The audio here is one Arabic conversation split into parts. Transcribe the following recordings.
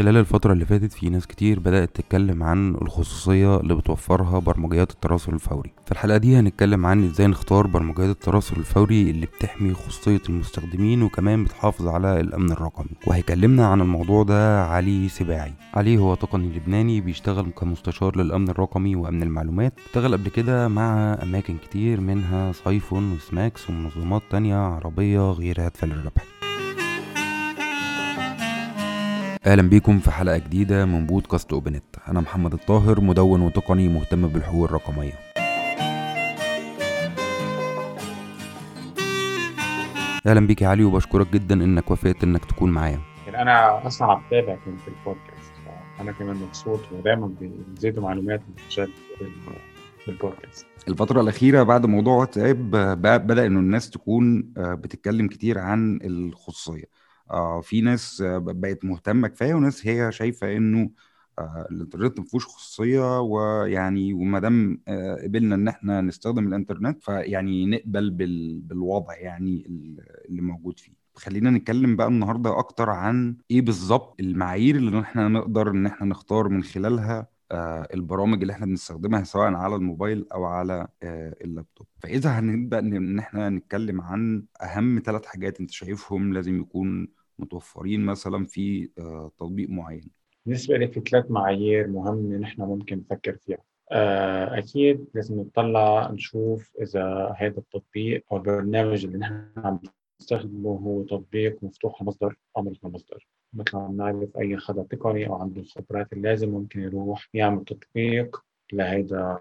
خلال الفترة اللي فاتت في ناس كتير بدأت تتكلم عن الخصوصية اللي بتوفرها برمجيات التواصل الفوري. في الحلقة دي هنتكلم عن إزاي نختار برمجيات التواصل الفوري اللي بتحمي خصوصية المستخدمين وكمان بتحافظ على الأمن الرقمي. وهيكلمنا عن الموضوع ده علي سباعي. علي هو تقني لبناني بيشتغل كمستشار للأمن الرقمي وأمن المعلومات. اشتغل قبل كده مع أماكن كتير منها صيفون وسماكس ومنظمات تانية عربية غير هادفة للربح. أهلا بيكم في حلقة جديدة من بودكاست أوبنت. أنا محمد الطاهر مدون وتقني مهتم بالحقوق الرقمية. أهلا بيك يا علي وبشكرك جدا إنك وافقت إنك تكون معايا. أنا أصلا عم بتابعك في البودكاست فأنا كمان مبسوط ودايما بيزيدوا معلومات جد بالبودكاست الفترة الأخيرة بعد موضوع واتساب بدأ إنه الناس تكون بتتكلم كتير عن الخصوصية. آه في ناس بقت مهتمة كفاية وناس هي شايفة إنه آه الإنترنت ما فيهوش خصوصية ويعني وما دام آه قبلنا إن إحنا نستخدم الإنترنت فيعني نقبل بال بالوضع يعني اللي موجود فيه. خلينا نتكلم بقى النهارده أكتر عن إيه بالظبط المعايير اللي إحنا نقدر إن إحنا نختار من خلالها آه البرامج اللي إحنا بنستخدمها سواء على الموبايل أو على آه اللابتوب. فإذا هنبدأ إن إحنا نتكلم عن أهم ثلاث حاجات أنت شايفهم لازم يكون متوفرين مثلا في تطبيق معين. بالنسبة لي في ثلاث معايير مهمة نحن ممكن نفكر فيها. أكيد لازم نطلع نشوف إذا هذا التطبيق أو البرنامج اللي نحن عم نستخدمه هو تطبيق مفتوح المصدر أو مغلق المصدر. مثل ما بنعرف أي حدا تقني أو عنده الخبرات اللازم ممكن يروح يعمل تطبيق لهيدا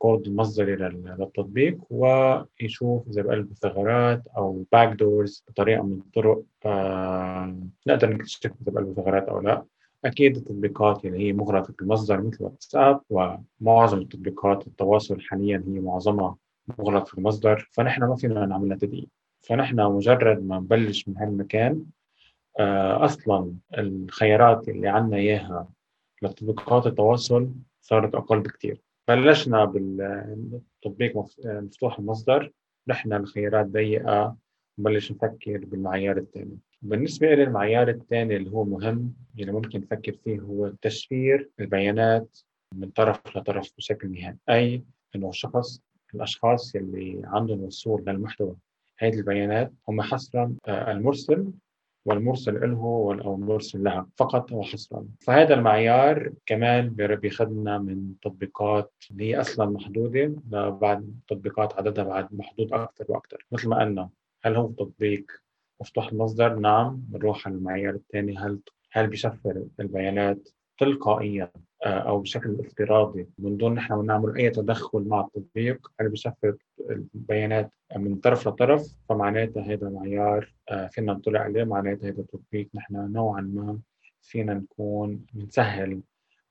الكود المصدري للتطبيق ويشوف إذا بقلبه ثغرات أو back doors بطريقة من الطرق آه نقدر نكتشف إذا بقلبه ثغرات أو لا. أكيد التطبيقات اللي هي مغلقة المصدر مثل واتساب ومعظم التطبيقات التواصل حاليا هي معظمها مغلق المصدر. فنحن ما فينا نعمل لها تدقيق فنحن مجرد ما نبلش من هالمكان آه أصلا الخيارات اللي عندنا إياها لتطبيقات التواصل صارت أقل بكثير بلشنا بالتطبيق مفتوح المصدر رحنا الخيارات ضيقة نبلش نفكر بالمعيار الثاني. بالنسبة لي المعيار الثاني اللي هو مهم اللي ممكن نفكر فيه هو تشفير البيانات من طرف لطرف بشكل نهائي. أي إنه شخص الأشخاص اللي عندهم وصول للمحتوى هذه البيانات هم حصرا المرسل والمرسل له أو المرسل لها فقط وحصرا. فهذا المعيار كمان بياخذنا من تطبيقات اللي هي أصلا محدودة لبعد تطبيقات عددها بعد محدود أكثر وأكثر. مثل ما قلنا هل هو تطبيق مفتوح المصدر؟ نعم بنروح على المعيار الثاني. هل هل بيشفر البيانات تلقائيا؟ أو بشكل افتراضي. من دون نحن نعمل أي تدخل مع التطبيق هل بيشفر البيانات من طرف لطرف فمعناتها هذا معيار فينا نطلع عليه معناتها هذا التطبيق نحن نوعا ما فينا نكون نسهل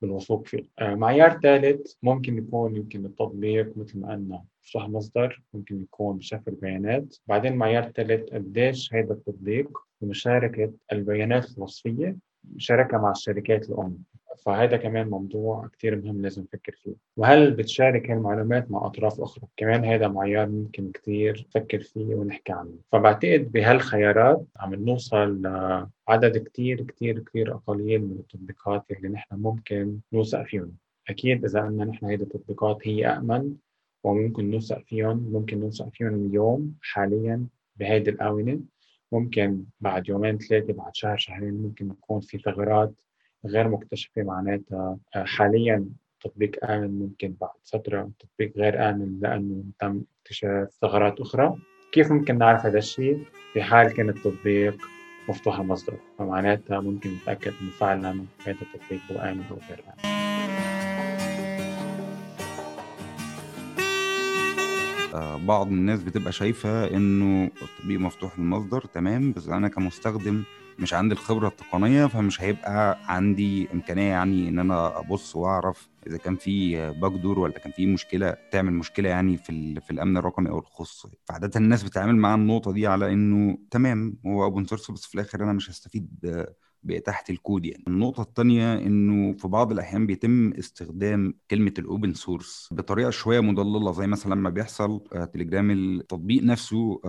بالوثوق فيه. معيار ثالث ممكن يكون يمكن التطبيق مثل ما قلنا مفتوح مصدر ممكن يكون بشفر بيانات بعدين معيار ثالث قديش هذا التطبيق بمشاركة البيانات الوصفية شركة مع الشركات الأم. فهذا كمان موضوع كتير مهم لازم نفكر فيه. وهل بتشارك هالمعلومات مع أطراف أخرى؟ كمان هذا معيار ممكن كتير نفكر فيه ونحكي عنه. فبعتقد بهالخيارات عم نوصل لعدد كتير كتير كتير أقليل من التطبيقات اللي نحن ممكن نوثق فيهم. أكيد إذا قلنا نحن هذه التطبيقات هي أأمن وممكن نوثق فيهم ممكن نوثق فيهم اليوم حاليا بهيدي الآونة. ممكن بعد يومين ثلاثة بعد شهر شهرين ممكن يكون في ثغرات غير مكتشفة معناتها. حاليا تطبيق آمن ممكن بعد فترة تطبيق غير آمن لأنه تم اكتشاف ثغرات أخرى. كيف ممكن نعرف هذا الشيء؟ في حال كان التطبيق مفتوح المصدر فمعناتها ممكن نتأكد إنه فعلا هذا التطبيق هو آمن أو غير آمن. بعض الناس بتبقى شايفة إنه التطبيق مفتوح المصدر تمام بس أنا كمستخدم مش عندي الخبرة التقنية فمش هيبقى عندي إمكانية يعني إن أنا أبص وأعرف إذا كان في back door ولا كان في مشكلة تعمل مشكلة يعني في في الأمن الرقمي أو الخصوصي فعادة الناس بتتعامل مع النقطة دي على إنه تمام هو open source بس في الآخر أنا مش هستفيد بإتاحة الكود يعني. النقطة التانية إنه في بعض الأحيان بيتم استخدام كلمة ال open source بطريقة شوية مضللة زي مثلا لما بيحصل تليجرام التطبيق نفسه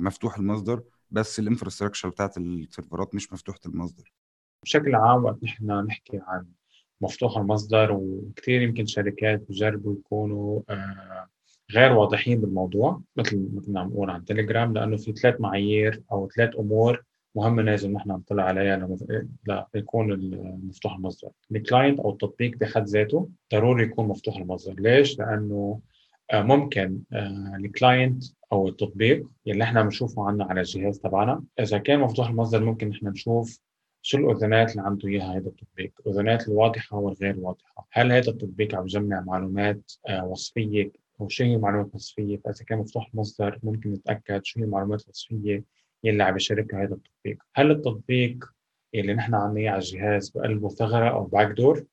مفتوح المصدر بس ال infrastructure بتاعت السيرفرات مش مفتوحة المصدر. بشكل عام وقت نحن نحكي عن مفتوح المصدر وكثير يمكن شركات بجربوا يكونوا آه، غير واضحين بالموضوع مثل مثل ما عم نقول عن تليجرام لأنه في ثلاث معايير أو ثلاث أمور مهمه لازم نحن نطلع عليها لما يكون مفتوح المصدر. ال client أو التطبيق بحد ذاته ضروري يكون مفتوح المصدر. ليش؟ لأنه آه، ممكن آه، ال client أو التطبيق اللي إحنا بنشوفه عنا على الجهاز تبعنا إذا كان مفتوح المصدر ممكن إحنا نشوف شو الاذونات اللي عنده إياها هذا التطبيق. الاذونات الواضحة والغير واضحة. هل هذا التطبيق عم يجمع معلومات آه، وصفية أو شو هي معلومات وصفية؟ فإذا كان مفتوح المصدر ممكن نتأكد شو هي المعلومات الوصفية يلي عم يشاركها هذا التطبيق. هل التطبيق اللي نحن عنا على الجهاز بقلبه ثغره أو back door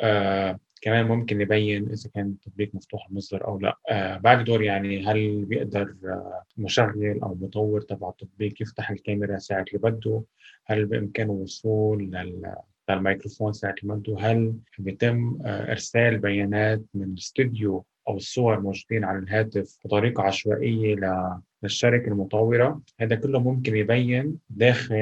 آه كمان ممكن يبين إذا كان التطبيق مفتوح المصدر أو لا. آه باك دور يعني هل بيقدر آه مشغل أو مطور تبع التطبيق يفتح الكاميرا ساعة اللي بده؟ هل بإمكانه الوصول لل للميكروفون ساعة اللي بده؟ هل بيتم آه، إرسال بيانات من الاستوديو أو الصور موجودين على الهاتف بطريقة عشوائية للشركة المطورة هذا كله ممكن يبين داخل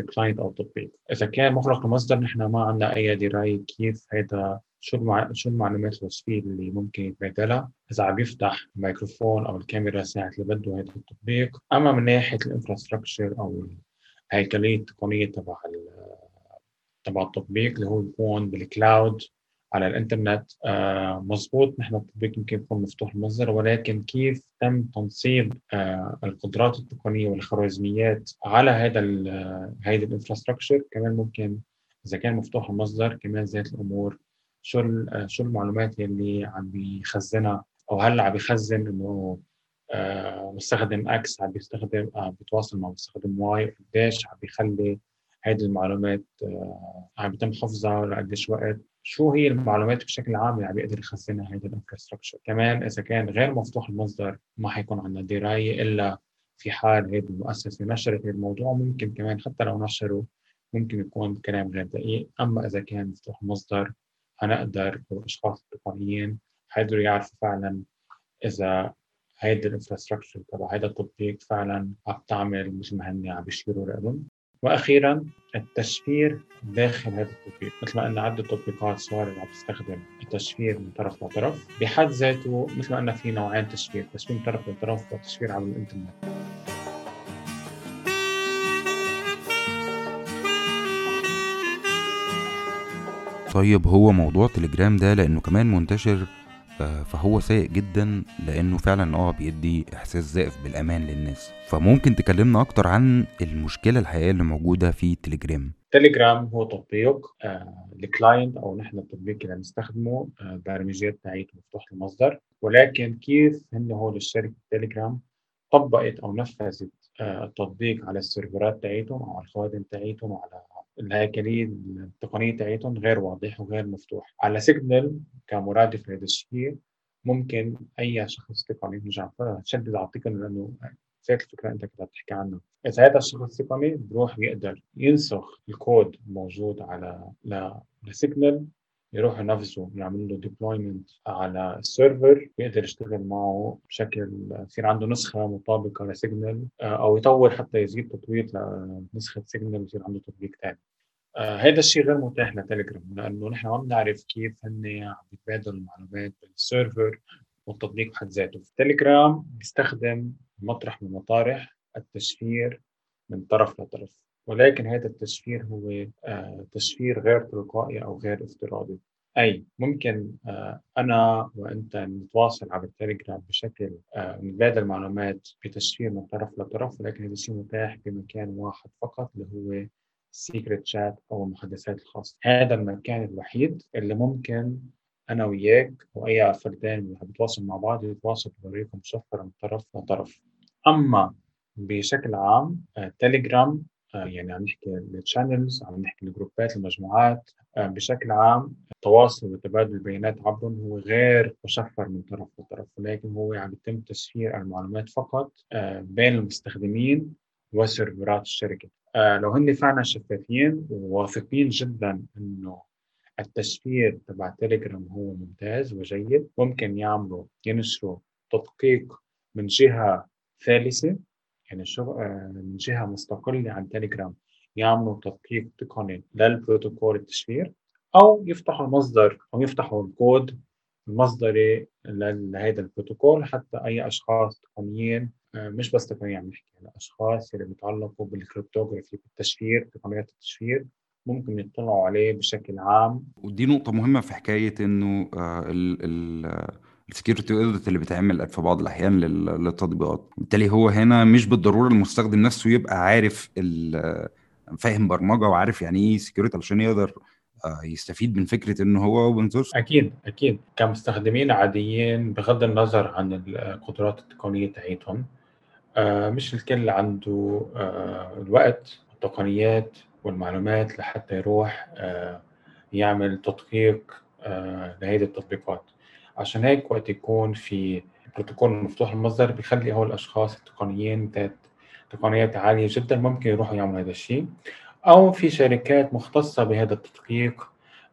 ال client أو التطبيق. إذا كان مغلق المصدر نحن ما عندنا أي دراية كيف هذا شو المع... شو المعلومات الوصفية اللي ممكن يتبادلها. إذا عم يفتح الميكروفون أو الكاميرا ساعة اللي بده هذا التطبيق. أما من ناحية ال infrastructure أو الهيكليه التقنية تبع تبع التطبيق اللي هو يكون بال cloud على الإنترنت آه مضبوط نحن التطبيق يمكن يكون مفتوح المصدر ولكن كيف تم تنصيب آه القدرات التقنية والخوارزميات على هذا هيدي ال infrastructure؟ كمان ممكن إذا كان مفتوح المصدر كمان ذات الأمور شو آه، شو المعلومات اللي عم بيخزنها؟ أو هل عم بيخزن إنه آه مستخدم X عم بيستخدم عم بيتواصل مع مستخدم Y قديش عم بيخلي هذه المعلومات آه عم بيتم حفظها لقديش وقت؟ شو هي المعلومات بشكل عام اللي عم بيقدر يخزنها هيدا ال infrastructure كمان إذا كان غير مفتوح المصدر ما حيكون عندنا دراية إلا في حال هيدي المؤسسة نشرت هذا الموضوع ممكن كمان حتى لو نشروا ممكن يكون كلام غير دقيق. أما إذا كان مفتوح المصدر حنقدر الاشخاص التقنيين حيقدروا يعرفوا فعلا إذا هيدي ال infrastructure تبع هيدا التطبيق فعلا عم تعمل مثل ما هن عم بيشيروا لهم وأخيرا التشفير داخل هذا التطبيق. مثل ما قلنا عدة تطبيقات صارت عم تستخدم التشفير من طرف لطرف. بحد ذاته مثل ما قلنا في نوعين تشفير تشفير من طرف لطرف وتشفير على الإنترنت. طيب هو موضوع تليجرام ده لأنه كمان منتشر فهو سيء جدا لأنه فعلا آه بيدي إحساس زائف بالأمان للناس. فممكن تكلمنا أكتر عن المشكلة الحقيقية اللي موجودة في تليجرام. تليجرام هو تطبيق آه ال client أو نحن التطبيق اللي بنستخدمه آه البرمجيات تاعيته مفتوح المصدر. ولكن كيف هن هو الشركة تليجرام طبقت أو نفذت آه التطبيق على ال server ات تاعيتهم أو على الخوادم تاعيتهم على الهيكليه التقنية تاعيتهم غير واضح وغير مفتوح. على سيجنال كمرادف لهذا الشيء ممكن أي شخص تقني عم شدد على التقني لأنه ذات الفكرة أنت كنت تحكي عنها. إذا هذا الشخص تقني بروح بيقدر ينسخ الكود الموجود على لسيجنال يروح ينفذه يعمل له deployment على ال server يقدر يشتغل معه بشكل يصير عنده نسخة مطابقة لسيجنال آه، أو يطور حتى يزيد تطوير لنسخة سيجنال يصير عنده تطبيق ثاني آه هذا الشيء غير متاح لتليجرام لأنه نحن ما بنعرف كيف هن عم يتبادلوا المعلومات بال server والتطبيق بحد ذاته. تليجرام بيستخدم مطرح من مطارح التشفير من طرف لطرف. ولكن هذا التشفير هو آه تشفير غير تلقائي أو غير افتراضي. أي ممكن آه أنا وأنت نتواصل على التليجرام بشكل آه نتبادل معلومات بتشفير من طرف لطرف ولكن هذا الشيء متاح بمكان واحد فقط اللي هو ال secret chat أو المحادثات الخاصة. هذا المكان الوحيد اللي ممكن أنا وياك أو اي فردان اللي بيتواصل مع بعض يتواصل بطريقة مشفره من طرف لطرف. أما بشكل عام تليجرام يعني عم نحكي ال channels عم نحكي ال group ات المجموعات آه، بشكل عام التواصل وتبادل البيانات عبرهم هو غير مشفر من طرف لطرف. ولكن هو عم يتم تشفير المعلومات فقط بين المستخدمين وسيرفرات الشركة. آه لو هن فعلا شفافين وواثقين جدا إنه التشفير تبع تليجرام هو ممتاز وجيد ممكن يعملوا ينشروا تدقيق من جهة ثالثة يعني شو آه من جهة مستقلة عن تليجرام يعملوا تدقيق تقني للبروتوكول التشفير أو يفتحوا المصدر أو يفتحوا الكود المصدري لهذا البروتوكول حتى أي أشخاص تقنيين آه، مش بس تقنيين عم نحكي على أشخاص اللي بيتعلقوا بال cryptography بالتشفير تقنيات التشفير ممكن يطلعوا عليه بشكل عام. ودي نقطة مهمة في حكاية إنه آه، ال security audit اللي بيتعمل في بعض الأحيان للتطبيقات. وبالتالي هو هنا مش بالضرورة المستخدم نفسه يبقى عارف فاهم برمجة وعارف يعني إيه security علشان يقدر آه، يستفيد من فكرة انه هو open source أكيد أكيد. كمستخدمين عاديين بغض النظر عن القدرات التقنية تاعتهم آه، مش الكل عنده آه، الوقت والتقنيات والمعلومات لحتى يروح يعمل تدقيق لهذه التطبيقات. عشان هيك وقت يكون في بروتوكول مفتوح المصدر بيخلي هو الأشخاص التقنيين ذات تقنيات عالية جدا ممكن يروحوا يعملوا هذا الشيء. أو في شركات مختصة بهذا التدقيق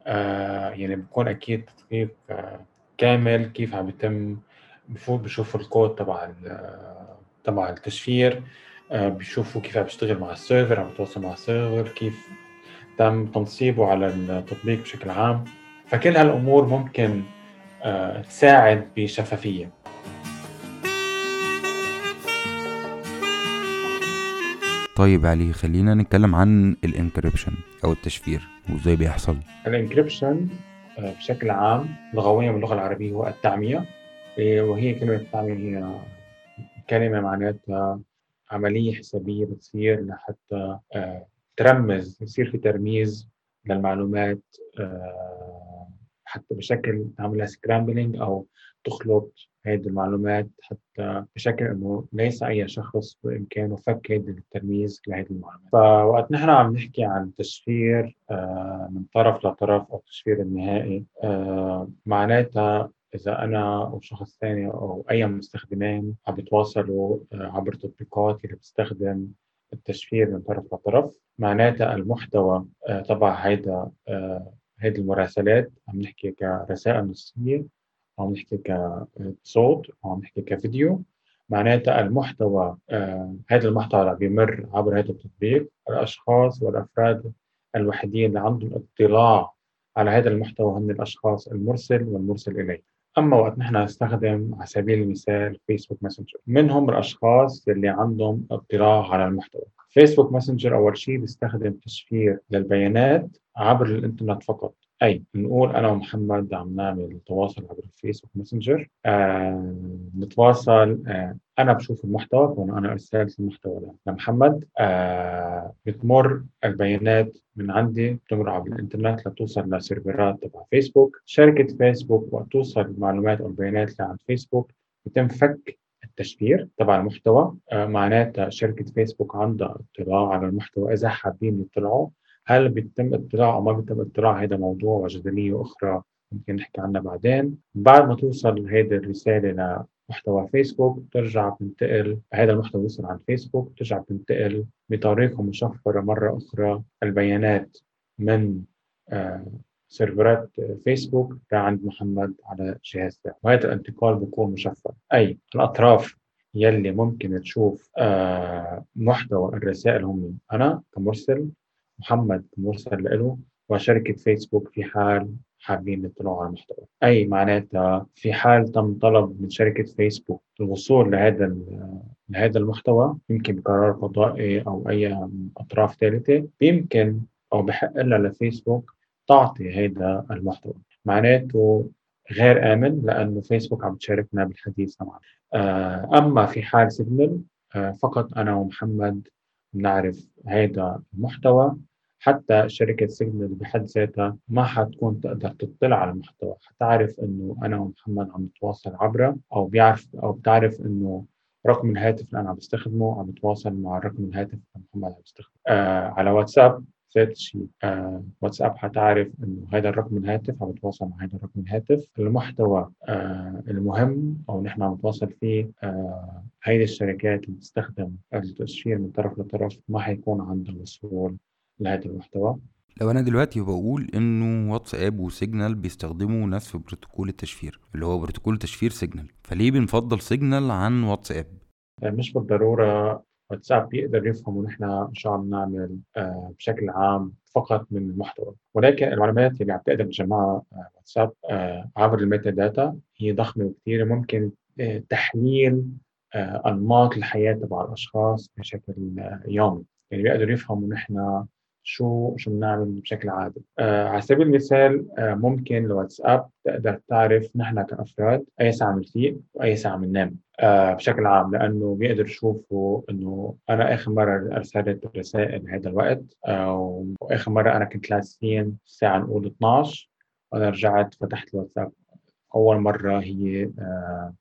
آه يعني بيكون أكيد تدقيق آه كامل كيف عم بيتم بفوت بشوفوا الكود تبع تبع التشفير آه بيشوفوا كيف عم بيشتغل مع ال server عم بيتواصل مع ال server كيف تم تنصيبه على التطبيق بشكل عام. فكل هالأمور ممكن آه تساعد بشفافية. طيب علي خلينا نتكلم عن ال encryption أو التشفير وإزاي بيحصل. ال encryption آه، بشكل عام لغويا باللغة العربية هو التعمية. إيه، وهي كلمة التعميه هي كلمة معناتها عملية حسابية بتصير لحتى آه، ترمز يصير في ترميز للمعلومات آه، حتى بشكل تعملها scrambling أو تخلط هذه المعلومات حتى بشكل إنه ليس أي شخص بإمكانه فك هذا الترميز لهذه المعلومات. فوقت نحن عم نحكي عن تشفير آه، من طرف لطرف أو تشفير النهائي آه، معناتها إذا أنا أو شخص ثاني أو أي مستخدمين عم بيتواصلوا آه، عبر تطبيقات اللي بتستخدم التشفير من طرف لطرف معناتها المحتوى تبع هيدا هيدي المراسلات عم نحكي كرسائل نصية عم نحكي كصوت عم نحكي كفيديو. معناتها المحتوى آه هذا المحتوى بيمر عبر هذا التطبيق. الأشخاص والأفراد الوحيدين اللي عندهم اطلاع على هذا المحتوى هم الأشخاص المرسل والمرسل اليه أما وقت نحن نستخدم على سبيل المثال فيسبوك ماسنجر منهم الأشخاص اللي عندهم اطلاع على المحتوى. فيسبوك ماسنجر أول شيء بيستخدم تشفير للبيانات عبر الإنترنت فقط. اي نقول أنا ومحمد عم نعمل تواصل عبر الفيسبوك ماسنجر آه نتواصل آه أنا بشوف المحتوى كون أنا ارسلت المحتوى لمحمد آه بتمر البيانات من عندي بتمر عبر الإنترنت لتوصل ل server ات تبع فيسبوك شركة فيسبوك وقت توصل المعلومات أو البيانات اللي عند فيسبوك بيتم فك التشفير تبع المحتوى. آه معناتها شركة فيسبوك عندها اطلاع على المحتوى إذا حابين يطلعوا. هل بيتم اطلاع أو ما بيتم اطلاع هذا موضوع وجدليه أخرى ممكن نحكي عنها بعدين؟ بعد ما توصل هذه الرسالة لمحتوى فيسبوك ترجع تنتقل هذا المحتوى يوصل عند فيسبوك ترجع تنتقل بطريقة مشفرة مرة أخرى. البيانات من آه سيرفرات فيسبوك لعند محمد على جهاز وهذا الانتقال بيكون مشفر. أي الأطراف يلي ممكن تشوف آه محتوى الرسائل هم أنا كمرسل محمد مرسل له وشركة فيسبوك في حال حابين يطلعوا على المحتوى. أي معناتها في حال تم طلب من شركة فيسبوك الوصول لهذا لهذا المحتوى يمكن بقرار قضائي أو أي أطراف ثالثة يمكن أو بحق لها لفيسبوك تعطي هذا المحتوى. معناته غير آمن لأنه فيسبوك عم تشاركنا بالحديث معه آه، أما في حال سيجنال آه، فقط أنا ومحمد بنعرف هذا المحتوى. حتى شركة سيجنال بحد ذاتها ما حتكون تقدر تطلع على المحتوى. حتعرف إنه أنا ومحمد عم نتواصل عبره أو بيعرف أو بتعرف إنه رقم الهاتف اللي أنا عم بستخدمه عم بتواصل مع رقم الهاتف اللي محمد عم بيستخدمه آه على واتساب الشيء آه واتساب حتعرف إنه هذا الرقم الهاتف عم بتواصل مع هذا الرقم الهاتف. المحتوى آه المهم أو نحن عم نتواصل فيه آه هيدي الشركات اللي بتستخدم التشفير من طرف لطرف ما حيكون عندها وصول لهذا المحتوى. لو أنا دلوقتي بقول إنه واتساب وسيجنال بيستخدموا نفس بروتوكول التشفير اللي هو بروتوكول تشفير سيجنال فليه بنفضل سيجنال عن واتساب؟ مش بالضرورة واتساب بيقدر يفهم نحن شو عم نعمل آه، بشكل عام فقط من المحتوى. ولكن المعلومات اللي عم تقدر تجمعها آه، واتساب عبر ال metadata هي ضخمة وكثيره ممكن تحليل أنماط الحياة تبع الأشخاص بشكل يومي. يعني بيقدروا يفهموا نحن شو شو بنعمل بشكل عادي. آه على سبيل المثال آه ممكن الواتساب تقدر تعرف نحن كأفراد أي ساعة بنفيق وأي ساعة بننام آه بشكل عام لأنه بيقدر يشوفوا إنه أنا آخر مرة أرسلت رسائل بهذا الوقت آه وآخر مرة أنا كنت last seen الساعة نقول 12 وأنا رجعت فتحت الواتساب. أول مرة هي آه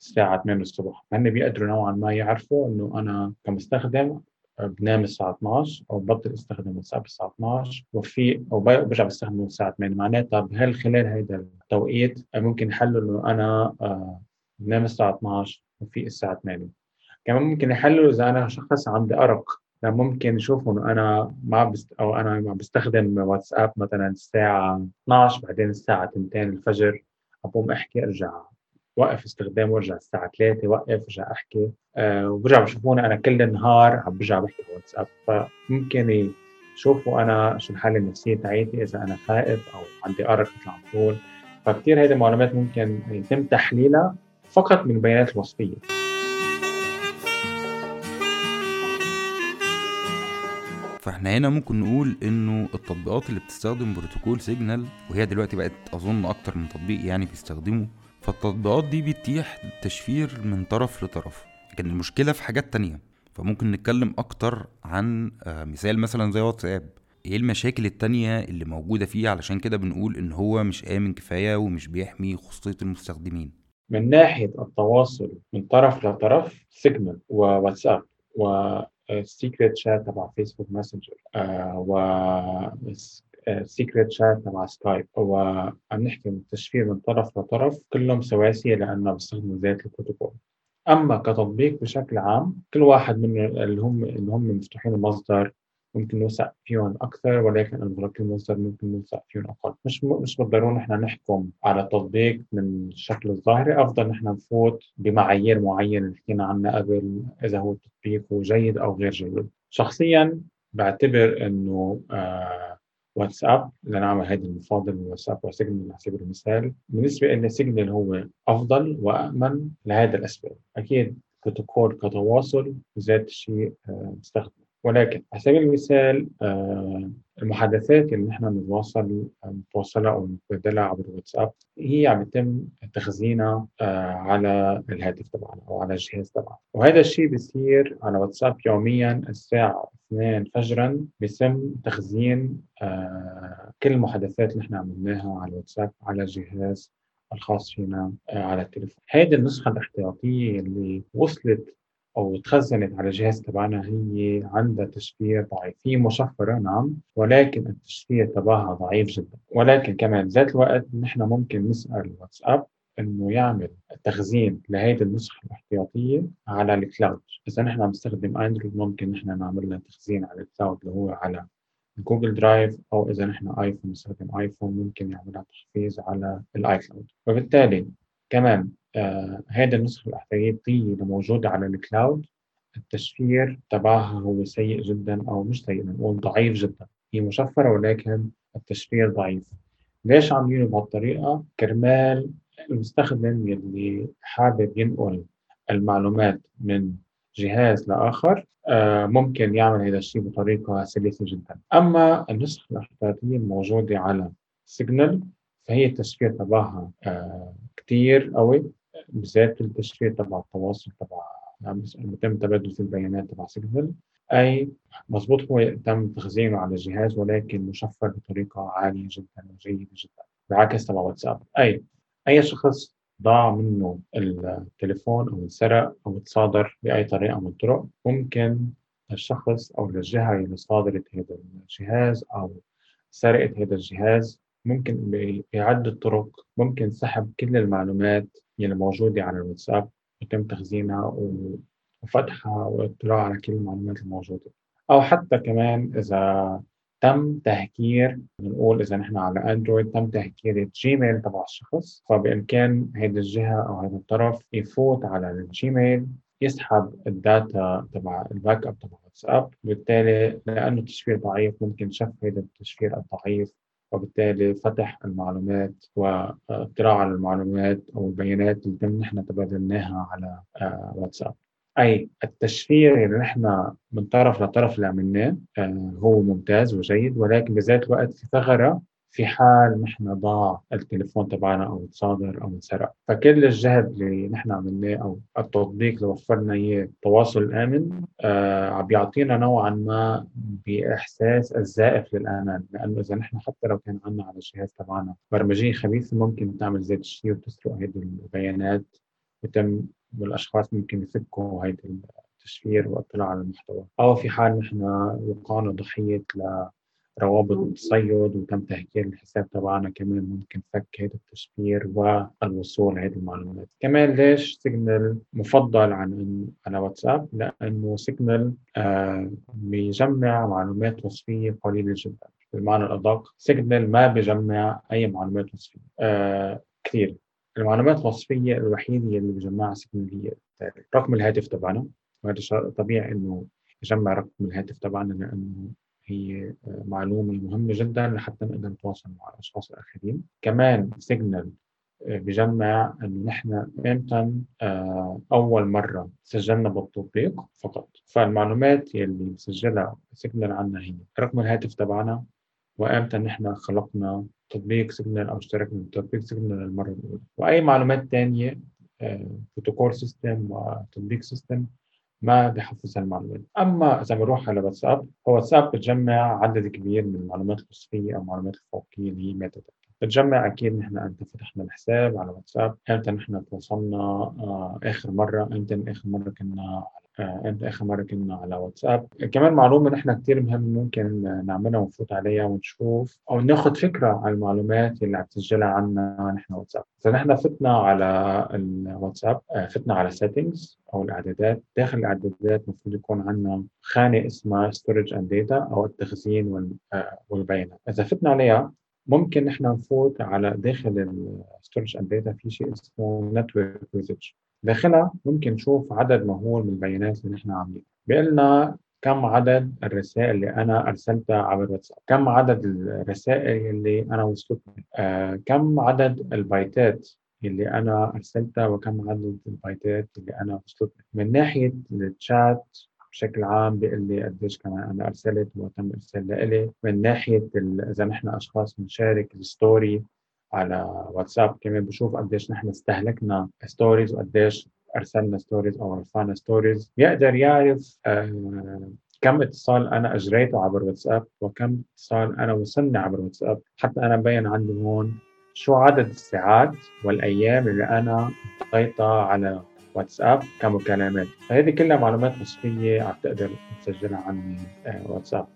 الساعة 8 الصبح. هن بيقدروا نوعا ما يعرفوا إنه أنا كمستخدم بنام الساعة 12 أو ببطل استخدم الواتساب الساعة 12 وفي أو برجع بستخدمه الساعة 8 معناتها بهال خلال هيدا التوقيت ممكن يحلوا إنه أنا آه بنام الساعة 12 وفي الساعة 8 كمان ممكن يحلوا إذا أنا شخص عندي أرق ممكن يشوفوا إنه أنا ما بست أو أنا ما بستخدم واتساب مثلا الساعة 12 بعدين الساعة 2 الفجر أقوم أحكي أرجع. وقف استخدام وارجع الساعة 3 وقف ارجع أحكي. أه وبرجع بشوفوني أنا كل النهار عم برجع بحكي واتساب. فممكن يشوفوا أنا شو الحالة النفسية تاعيتي إذا أنا خائف أو عندي أرق مثل عم بقول. فكتير هيدي المعلومات ممكن يتم تحليلها فقط من البيانات الوصفية. فإحنا هنا ممكن نقول إنه التطبيقات اللي بتستخدم بروتوكول سيجنال وهي دلوقتي بقت أظن أكتر من تطبيق يعني بيستخدمه فالتطبيقات دي بتتيح تشفير من طرف لطرف. لكن المشكلة في حاجات تانية. فممكن نتكلم أكتر عن آه، مثال مثلا زي واتساب. إيه المشاكل التانية اللي موجودة فيه؟ علشان كده بنقول إن هو مش آمن كفاية ومش بيحمي خصوصية المستخدمين. من ناحية التواصل من طرف لطرف سيجنال وواتساب و Secret Chat تبع فيسبوك ماسنجر و Secret Chat تبع سكايب وعم نحكي من التشفير من طرف لطرف كلهم سواسية لأنه بيستخدموا ذات البروتوكول. أما كتطبيق بشكل عام كل واحد من اللي هم اللي هم مفتوحين المصدر ممكن نوثق فيهم أكثر ولكن المغلقين المصدر ممكن نوثق فيهم أقل. مش مش بالضرورة نحن نحكم على التطبيق من الشكل الظاهري أفضل نحن نفوت بمعايير معينة اللي حكينا عنها قبل إذا هو التطبيق جيد أو غير جيد. شخصيا بعتبر إنه آه واتساب أنا اعمل هذه المفاضلة بين واتساب وسيجنال على سبيل المثال بالنسبة لي سيجنال هو أفضل وامن لهذا الأسباب. أكيد بروتوكول كتواصل ذات مستخدم آه، ولكن على سبيل المثال آه، المحادثات اللي نحن بنتواصل نتواصلها أو نتبادلها عبر الواتساب هي عم يتم تخزينها آه، على الهاتف تبعنا أو على الجهاز تبعنا وهذا الشيء بيصير على واتساب يوميا الساعة 2 فجرا بيتم تخزين آه، كل المحادثات اللي نحن عملناها على الواتساب على الجهاز الخاص فينا على التليفون. هذه النسخة الاحتياطية اللي وصلت أو تخزنت على الجهاز تبعنا هي عندها تشفير ضعيف. هي مشفرة نعم ولكن التشفير تبعها ضعيف جدا. ولكن كمان ذات الوقت نحن ممكن نسأل الواتساب إنه يعمل تخزين لهيدي النسخة الاحتياطية على ال cloud إذا نحن عم نستخدم اندرويد ممكن نحن نعمل لها تخزين على ال cloud اللي هو على Google Drive أو إذا نحن ايفون نستخدم ايفون ممكن يعملها تخزين على ال iCloud وبالتالي كمان آه هذا النسخة الاحتياطية اللي موجودة على الكلاود التشفير تبعها هو سيء جدا أو مش سيء نقول ضعيف جدا. هي مشفرة ولكن التشفير ضعيف. ليش عاملينه بهالطريقة؟ كرمال المستخدم يلي حابب ينقل المعلومات من جهاز لآخر آه ممكن يعمل هذا الشيء بطريقة سلسة جدا. أما النسخة الاحتياطية الموجودة على سيجنال فهي التشفير تبعها آه كتير قوي. بالذات التشفير تبع التواصل تبع يعني بيتم تبادل البيانات تبع سيجنال. أي مضبوط هو تم تخزينه على الجهاز ولكن مشفر بطريقة عالية جدا وجيدة جدا بعكس تبع واتساب. أي أي شخص ضاع منه التليفون أو انسرق أو تصادر بأي طريقة من الطرق ممكن الشخص أو الجهة اللي صادرت هذا الجهاز أو سرقت هذا الجهاز ممكن بعدة طرق ممكن سحب كل المعلومات اللي موجودة على الواتساب يتم تخزينها وفتحها واطلاع على كل المعلومات الموجودة. أو حتى كمان إذا تم تهكير بنقول إذا نحن على أندرويد تم تهكير الجيميل تبع الشخص فبإمكان هيدي الجهة أو هذا الطرف يفوت على الجيميل يسحب ال data تبع ال backup تبع واتساب وبالتالي لأنه التشفير ضعيف ممكن فك هذا التشفير الضعيف وبالتالي فتح المعلومات واطلاع على المعلومات أو البيانات اللي تم نحن تبادلناها على آه، واتساب. أي التشفير اللي نحن من طرف لطرف اللي عملناه آه، هو ممتاز وجيد ولكن بذات الوقت في ثغرة في حال نحن ضاع التليفون تبعنا أو تصادر أو انسرق. فكل الجهد اللي نحن عملناه أو التطبيق اللي وفرنا إياه التواصل الامن آه عم بيعطينا نوعا ما بإحساس الزائف للآمان. لأنه إذا نحن حتى لو كان عندنا على الجهاز تبعنا برمجية خبيثة ممكن تعمل هذا الشيء وتسرق هذه البيانات وتم والأشخاص ممكن يفكوا هيدي التشفير والاطلاع على المحتوى. أو في حال نحن وقعنا ضحية روابط التصيد وتم تهكير الحساب تبعنا كمان ممكن فك هذا التشفير والوصول لهذه المعلومات. كمان ليش سيجنال مفضل عن على واتساب؟ لأنه سيجنال آه بيجمع معلومات وصفية قليلة جدا. بالمعنى الأدق سيجنال ما بيجمع أي معلومات وصفية آه كثير. المعلومات الوصفية الوحيدة اللي بيجمعها سيجنال هي رقم الهاتف تبعنا. وهذا طبيعي إنه يجمع رقم الهاتف تبعنا لأنه هي معلومة مهمة جدا لحتى نقدر نتواصل مع الأشخاص الآخرين. كمان سيجنال آه، بجمع إنه نحن إمتى آه، أول مرة سجلنا بالتطبيق فقط. فالمعلومات يلي بسجلها سيجنال عنا هي رقم الهاتف تبعنا وإمتى نحن خلقنا تطبيق سيجنال أو اشتركنا بتطبيق سيجنال للمرة الأولى. وأي معلومات ثانية بروتوكول سيجنال وتطبيق سيجنال ما بحفظ المعلومات. أما إذا بنروح على واتساب هو واتساب بتجمع عدد كبير من المعلومات الوصفية أو المعلومات الفوقية اللي هي metadata بتجمع أكيد نحن إمتى فتحنا الحساب على واتساب إمتى نحن تواصلنا آه آخر مرة إمتى آخر مرة كنا انت آخر مرة كنا على واتساب. كمان معلومه نحن كثير مهم ممكن نعملها ونفوت عليها ونشوف أو ناخذ فكرة عن المعلومات اللي عم تسجلها عنا نحن واتساب. إذا نحن فتنا على الواتساب آه، فتنا على settings أو الإعدادات. داخل الإعدادات المفروض يكون عندنا خانة اسمها storage and data أو التخزين آه، والبيانات. إذا فتنا عليها ممكن نحن نفوت على داخل ال storage and data في شيء اسمه network usage داخلها ممكن نشوف عدد مهول من البيانات اللي نحن عاملينها. بيقول لنا كم عدد الرسائل اللي أنا أرسلتها عبر واتساب كم عدد الرسائل اللي أنا وصلتني آه، كم عدد البايتات اللي أنا أرسلتها وكم عدد البايتات اللي أنا وصلتني من ناحية الشات بشكل عام بيقول لي قديش كمان أنا أرسلت وتم إرسال لإلي. من ناحية إذا نحن أشخاص بنشارك الستوري على واتساب كمان بشوف قديش نحن استهلكنا stories وقديش أرسلنا ستوريز أو رفعنا stories بيقدر يعرف آه كم اتصال أنا أجريته عبر واتساب وكم اتصال أنا وصلني عبر واتساب. حتى أنا مبين عندي هون شو عدد الساعات والأيام اللي أنا قضيتها على واتساب كمكالمات. فهذه كلها معلومات وصفيه عم تقدر تسجلها عن آه، واتساب.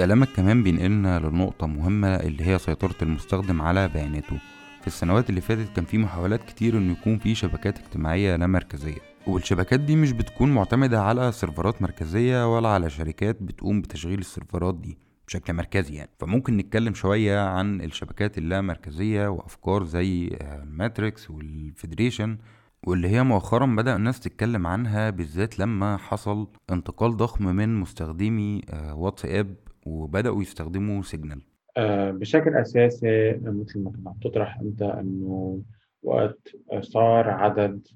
كلامك كمان بينقلنا لنقطة مهمة اللي هي سيطرة المستخدم على بياناته. في السنوات اللي فاتت كان في محاولات كتير إنه يكون في شبكات اجتماعية لا مركزية. والشبكات دي مش بتكون معتمدة على servers مركزية ولا على شركات بتقوم بتشغيل ال servers دي بشكل مركزي يعني. فممكن نتكلم شوية عن الشبكات اللامركزية وأفكار زي الماتريكس وال federation واللي هي مؤخرا بدأ الناس تتكلم عنها بالذات لما حصل انتقال ضخم من مستخدمي آه، واتساب وبدأوا يستخدموا سيجنال. آه، بشكل أساسي مثل ما كنت تطرح أنت إنه وقت صار عدد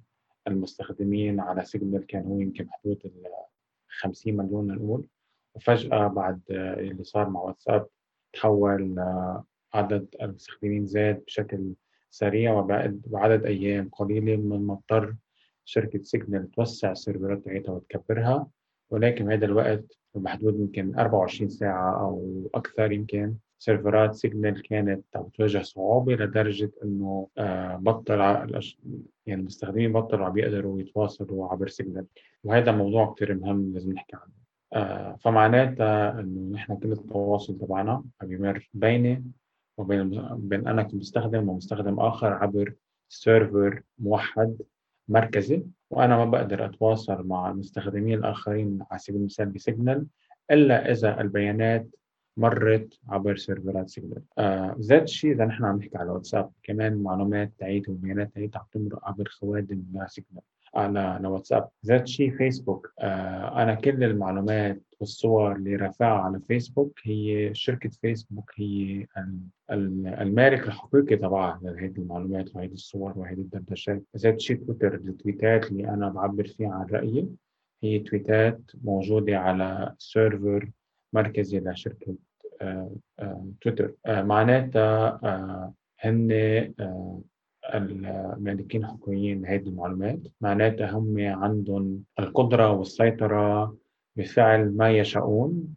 المستخدمين على سيجنال كان هو يمكن حدود ال 50 مليون نقول. وفجأة بعد اللي صار مع واتساب تحول عدد المستخدمين زاد بشكل سريع وبعد بعدد أيام قليلة من ما اضطر شركة سيجنال توسع ال servers تاعتها وتكبرها. ولكن هذا الوقت بحدود يمكن 24 ساعة أو أكثر يمكن. servers سيجنال كانت عم تواجه صعوبة لدرجة إنه آه، بطل يعني المستخدمين بطلوا عم يقدروا يتواصلوا عبر سيجنال. وهذا موضوع كثير مهم لازم نحكي عنه. آه، فمعناتها إنه نحن كل التواصل تبعنا عم يمر بيني وبين بين أنا كمستخدم ومستخدم آخر عبر server موحد. مركزي وأنا ما بقدر أتواصل مع المستخدمين الآخرين على سبيل المثال بسيجنال إلا إذا البيانات مرت عبر servers سيجنال. آه ذات الشيء اذا نحن عم نحكي على واتساب كمان معلومات تاعيتي والبيانات تاعيتي عم تمرق عبر خوادم سيجنال. على واتساب ذات شيء فيسبوك. آه أنا كل المعلومات والصور اللي رافعها على فيسبوك هي شركة فيسبوك هي المالك الحقيقي تبعها لهذه المعلومات وهذه الصور وهذه الدردشات. ذات شيء تويتر التويتات اللي أنا بعبر فيها عن رأيي هي تويتات موجودة على سيرفر مركزي لشركة آه آه تويتر. معناتها هن المالكين الحقوقيين لهذه المعلومات معناتها هم عندهم القدرة والسيطرة بفعل ما يشاءون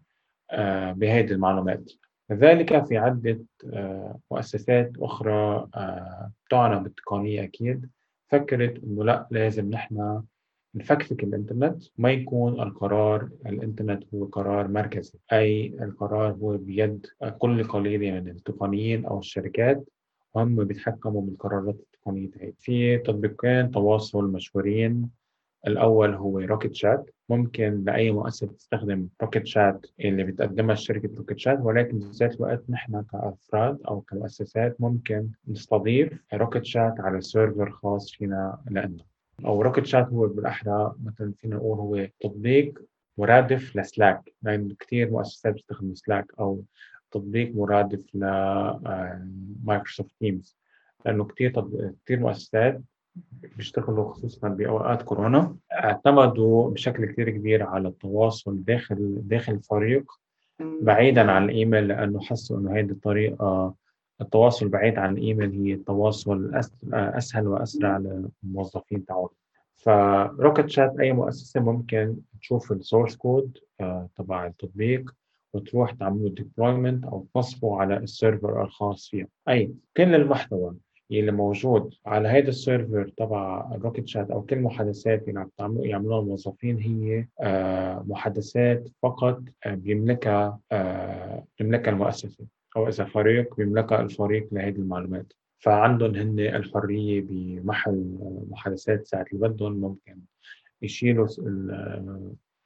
آه، بهذه المعلومات. كذلك في عدة آه، مؤسسات أخرى آه، تعنى بالتقنية أكيد فكرت إنه لا لازم نحن نفكفك الإنترنت. ما يكون القرار الإنترنت هو قرار مركزي أي القرار هو بيد كل قليل من التقنيين أو الشركات. هم بيتحكموا بالقرارات التقنية هاي في تطبيقين تواصل مشهورين. الأول هو روكيت شات ممكن لأي مؤسسة تستخدم روكيت شات اللي بتقدمها شركة روكيت شات ولكن في ذات الوقت نحن كأفراد أو كمؤسسات ممكن نستضيف روكيت شات على server خاص فينا لنا أو روكيت شات هو بالأحرى مثلا فينا نقول هو تطبيق مرادف لسلاك. لأن كثير مؤسسات بتستخدم سلاك أو تطبيق مرادف لمايكروسوفت تيمز. لأنه كثير كثير مؤسسات بيشتغلوا خصوصا بأوقات كورونا اعتمدوا بشكل كثير كبير على التواصل داخل داخل الفريق بعيدا عن الإيميل لأنه حسوا إنه هذه الطريقة التواصل بعيد عن الإيميل هي التواصل أسهل وأسرع للموظفين تاعهم فروكت شات أي مؤسسة ممكن تشوف ال source code آه، تبع التطبيق. وتروح تعملوا deployment أو تستضيفوا على ال server الخاص فيها. أي كل المحتوى اللي موجود على هذا ال server تبع الروكيت شات أو كل المحادثات اللي عم يعملوها الموظفين هي آه، محادثات فقط آه، بيملكها آه، بيملكها المؤسسة أو إذا فريق بيملكها الفريق لهذه المعلومات. فعندهم هن الحرية بمحل محادثات ساعة اللي بدهم ممكن يشيلوا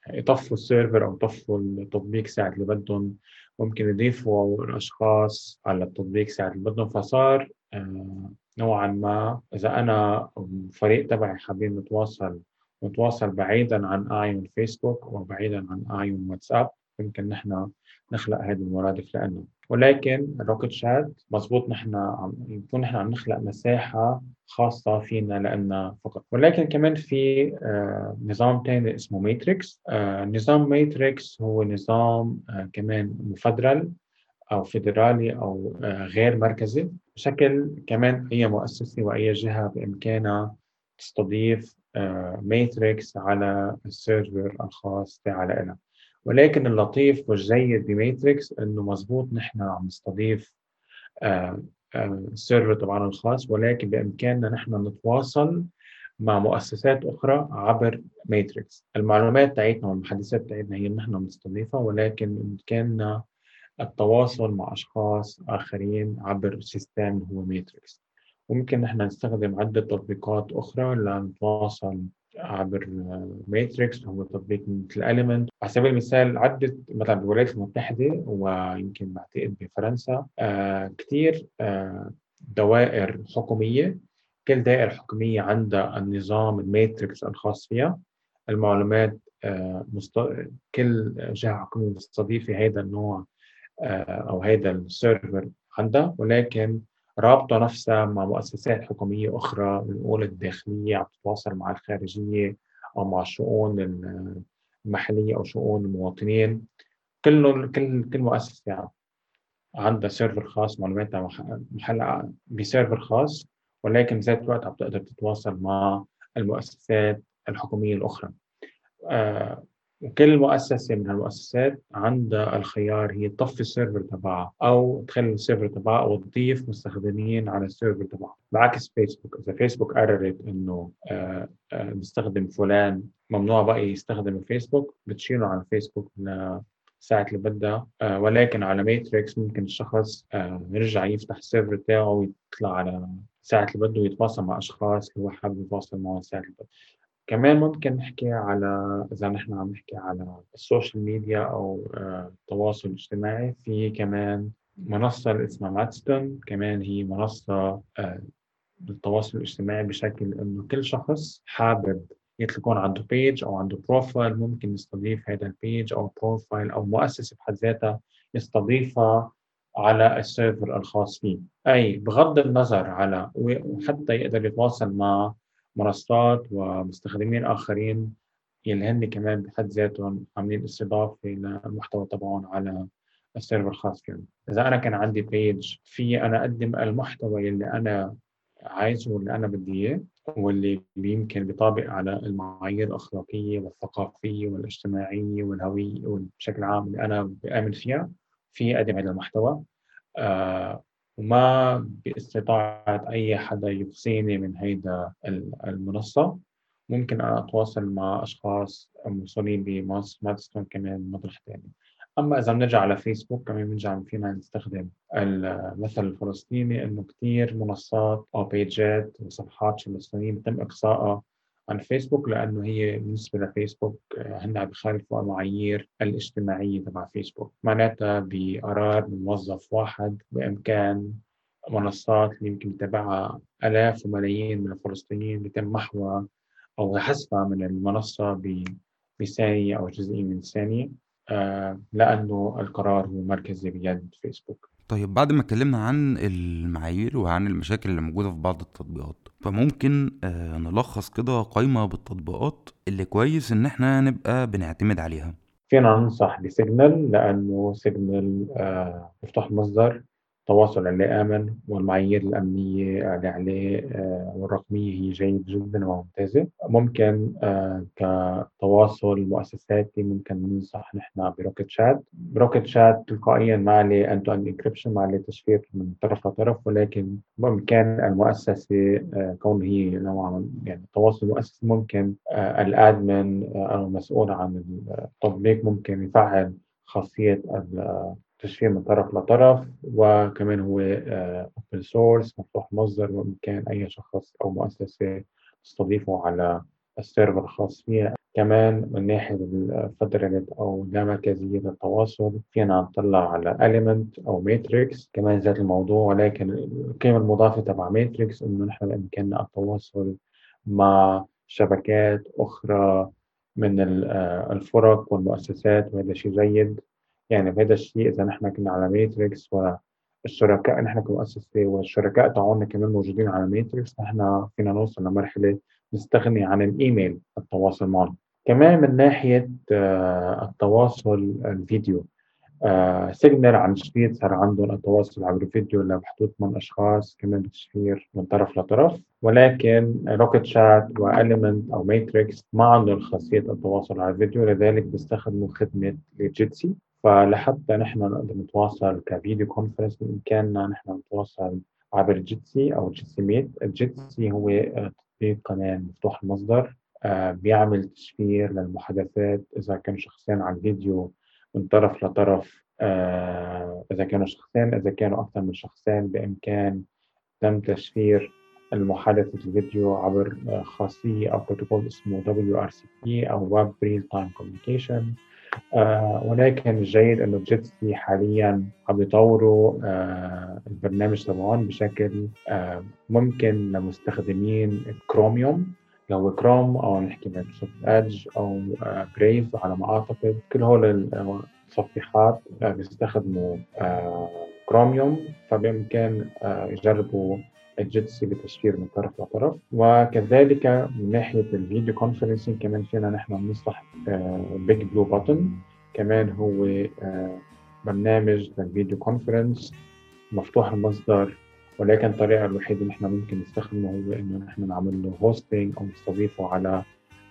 يطفوا ال server أو يطفوا التطبيق ساعة اللي بدهم. ممكن يضيفوا الاشخاص على التطبيق ساعة اللي بدهم. فصار آه، نوعا ما إذا أنا الفريق تبعي حابين نتواصل نتواصل بعيدا عن اعين فيسبوك وبعيدا عن اعين واتساب يمكن نحن نخلق هذه المرادف لنا ولكن الروكت شات مضبوط نحن عم يكون نحن عم نخلق مساحة خاصة فينا لنا فقط. ولكن كمان في آه نظام ثاني اسمه ماتريكس آه نظام ماتريكس هو نظام آه كمان مفدرل أو فيدرالي آه غير مركزي. بشكل كمان أي مؤسسة وأي جهة بإمكانها تستضيف ماتريكس على ال server الخاص تاعها ولكن اللطيف والجيد بماتريكس إنه مزبوط نحن عم نستضيف ال server تبعنا الخاص ولكن بإمكاننا نحن نتواصل مع مؤسسات أخرى عبر ماتريكس المعلومات تاعتنا والمحادثات تاعتنا هي نحن بنستضيفها ولكن بإمكاننا التواصل مع أشخاص آخرين عبر system هو ماتريكس وممكن نحن نستخدم عدة تطبيقات أخرى لنتواصل عبر ماتريكس هو تطبيق مثل Element. على سبيل المثال عدة مثلا بالولايات المتحدة ويمكن بعتقد بفرنسا آه كثير آه دوائر حكومية. كل دائرة حكومية عندها النظام الماتريكس الخاص فيها. المعلومات آه مست... كل جهة حكومية مستضيفة هذا النوع آه أو هذا السيرفر عندها. ولكن رابطة نفسها مع مؤسسات حكومية أخرى بنقول الداخلية عم تتواصل مع الخارجية أو مع الشؤون المحلية أو شؤون المواطنين. كله كل كل مؤسسة عندها سيرفر خاص معلوماتها محل بسيرفر خاص ولكن بذات الوقت عم تقدر تتواصل مع المؤسسات الحكومية الأخرى. آه وكل مؤسسة من المؤسسات عندها الخيار هي تطفي السيرفر تبعها أو تخلي السيرفر تبعها أو تضيف مستخدمين على السيرفر تبعها. بعكس فيسبوك إذا فيسبوك قررت إنه آه، آه، مستخدم فلان ممنوع بقى يستخدم فيسبوك بتشيله على فيسبوك ساعة اللي بدها آه، ولكن على ماتريكس ممكن الشخص يرجع يفتح السيرفر تاعه ويطلع على ساعة اللي بده ويتواصل مع أشخاص اللي هو حابب يتواصل معهم ساعة اللي بده. كمان ممكن نحكي على إذا نحن عم نحكي على السوشيال ميديا أو آه، التواصل الاجتماعي في كمان منصة اللي اسمها ماستودون كمان هي منصة آه، للتواصل الاجتماعي بشكل إنه كل شخص حابب يكون عنده page أو عنده profile ممكن يستضيف هذا ال page أو profile أو مؤسسة بحد ذاتها يستضيفها على السيرفر الخاص فيه. أي بغض النظر على وحتى يقدر يتواصل مع منصات ومستخدمين آخرين يلي هن كمان بحد ذاتهم عاملين استضافة للمحتوى تبعهم على السيرفر الخاص فيهم. إذا أنا كان عندي page في أنا أقدم المحتوى يلي أنا عايزه واللي أنا بدي إياه واللي يمكن بيطابق على المعايير الأخلاقية والثقافية والاجتماعية والهوية وبشكل عام اللي أنا بآمن فيها. في أقدم هذا المحتوى. آه وما باستطاعة أي حدا يقصيني من هيدا المنصة. ممكن أنا أتواصل مع أشخاص موصولين تستخدم كمان مطرح تاني. أما إذا بنرجع على فيسبوك كمان بنرجع فينا نستخدم المثل الفلسطيني إنه كتير منصات أو بيجات وصفحات فلسطينية بتم إقصائها. عن فيسبوك لأنه هي بالنسبة لفيسبوك هن عم بخالفوا المعايير الاجتماعية تبع فيسبوك. معناتها بقرار من موظف واحد بإمكان منصات اللي يمكن يتابعها آلاف وملايين من الفلسطينيين يتم محوها أو حذفها من المنصة بثانية أو جزئية من ثانية آه، لأنه القرار هو مركزي بيد فيسبوك. طيب بعد ما اتكلمنا عن المعايير وعن المشاكل اللي موجودة في بعض التطبيقات فممكن آه نلخص كده قائمة بالتطبيقات اللي كويس إن إحنا نبقى بنعتمد عليها. فينا ننصح بسيجنال لأنه سيجنال آه مفتوح المصدر التواصل عليه آمن والمعايير الأمنية اللي عليه آه، والرقمية هي جيد جدا وممتازة. ممكن آه، كتواصل مؤسساتي ممكن ننصح نحن بروكيت شات. روكيت شات تلقائيا ما عليه end-to-end encryption ما عليه تشفير من طرف لطرف ولكن بإمكان المؤسسة آه، كون هي نوعا يعني التواصل المؤسسي ممكن ال admin أو المسؤول عن التطبيق ممكن يفعل خاصية تشفير من طرف لطرف وكمان هو open آه، source مفتوح مصدر وبإمكان أي شخص أو مؤسسة تستضيفه على السيرفر الخاص فيها كمان من ناحية الفدرالية أو اللامركزية للتواصل فينا نطلع على Element أو ماتريكس كمان ذات الموضوع ولكن القيمة المضافة تبع ماتريكس إنه نحن بإمكاننا التواصل مع شبكات أخرى من آه، الفرق والمؤسسات وهذا شيء جيد. يعني بهذا الشيء إذا نحن كنا على ماتريكس والشركاء نحن كمؤسسة والشركاء تاعونا كمان موجودين على ماتريكس نحن فينا نوصل لمرحلة نستغني عن الإيميل التواصل معهم. كمان من ناحية آه، التواصل الفيديو سيجنال عن جديد صار عندهم التواصل عبر الفيديو لبحدود من أشخاص كمان بتشفير من طرف لطرف. ولكن روكيت شات و Element أو ماتريكس ما عندهم خاصية التواصل على الفيديو لذلك بيستخدموا خدمة جيتسي فلحتى نحن نقدر نتواصل ك video conference بإمكاننا نحن نتواصل عبر جيتسي أو جيتسي ميت. الجيتسي هو تطبيق كمان مفتوح المصدر آه، بيعمل تشفير للمحادثات إذا كانوا شخصين على الفيديو من طرف لطرف. آه، إذا كانوا شخصين إذا كانوا أكثر من شخصين بإمكان تم تشفير المحادثة الفيديو عبر خاصية أو بروتوكول اسمه WebRTC أو Web Real Time Communication. آه ولكن الجيد إنه جيتسي حاليا عم يطوروا آه البرنامج تبعهم بشكل آه ممكن لمستخدمين كروميوم لو كروم أو نحكي مايكروسوفت ادج أو بريف على ما أعتقد كل هول المتصفحات بيستخدموا كروميوم فبامكان آه يجربوا الجيتسي بتشفير من طرف لطرف. وكذلك من ناحية ال video conferencing كمان فينا نحن ننصح بيج بلو بutton كمان هو آه، برنامج لل video conference مفتوح المصدر ولكن الطريقة الوحيدة اللي نحن ممكن نستخدمه هو إنه نحن نعمل له hosting أو نستضيفه على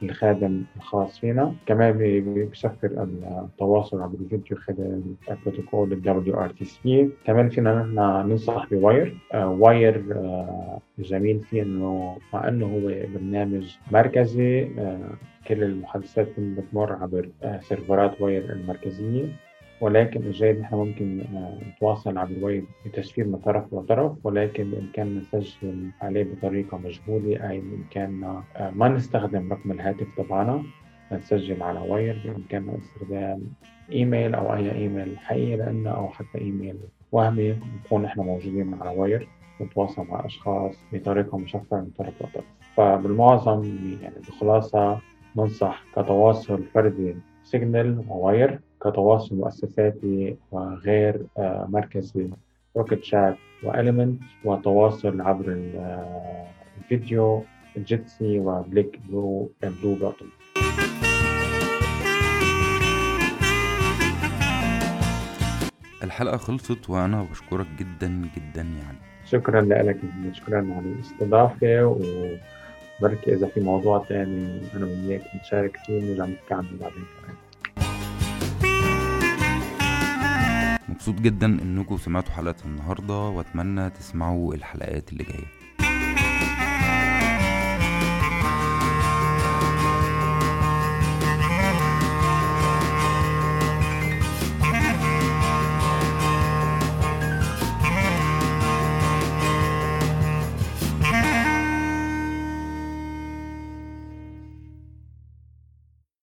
الخادم الخاص فينا. كمان بيشفر التواصل عبر الفيديو خلال بروتوكول ال WebRTC كمان فينا نحن ننصح بواير. آه واير آه جميل فيه انه مع إنه هو برنامج مركزي. آه كل المحادثات بتمر عبر آه سيرفرات Wire المركزية. ولكن الجيد نحن ممكن آه، نتواصل عبر الويب بتشفير من طرف لطرف ولكن بإمكاننا نسجل عليه بطريقة مجهولة أي بإمكاننا آه، ما نستخدم رقم الهاتف تبعنا نسجل على Wire بإمكاننا استخدام إيميل أو أي إيميل حقيقي لنا أو حتى إيميل وهمي نكون إحنا موجودين على Wire نتواصل مع أشخاص بطريقة مشفرة من طرف لطرف فبالمعظم يعني بخلاصة ننصح كتواصل فردي Signal و Wire كتواصل مؤسساتي وغير مركزي Rocket.Chat و Element وتواصل عبر آه، الفيديو Jitsi و بليك Big Blue BlueButton الحلقة خلصت وأنا بشكرك جدا جدا يعني. شكرا لك شكرا على الاستضافة وبركي إذا في موضوع تاني أنا وياك نشارك فيه نرجع نحكي عنه بعدين. كمان مبسوط جدا إنكم سمعتوا حلقة النهاردة وأتمنى تسمعوا الحلقات اللي جاية.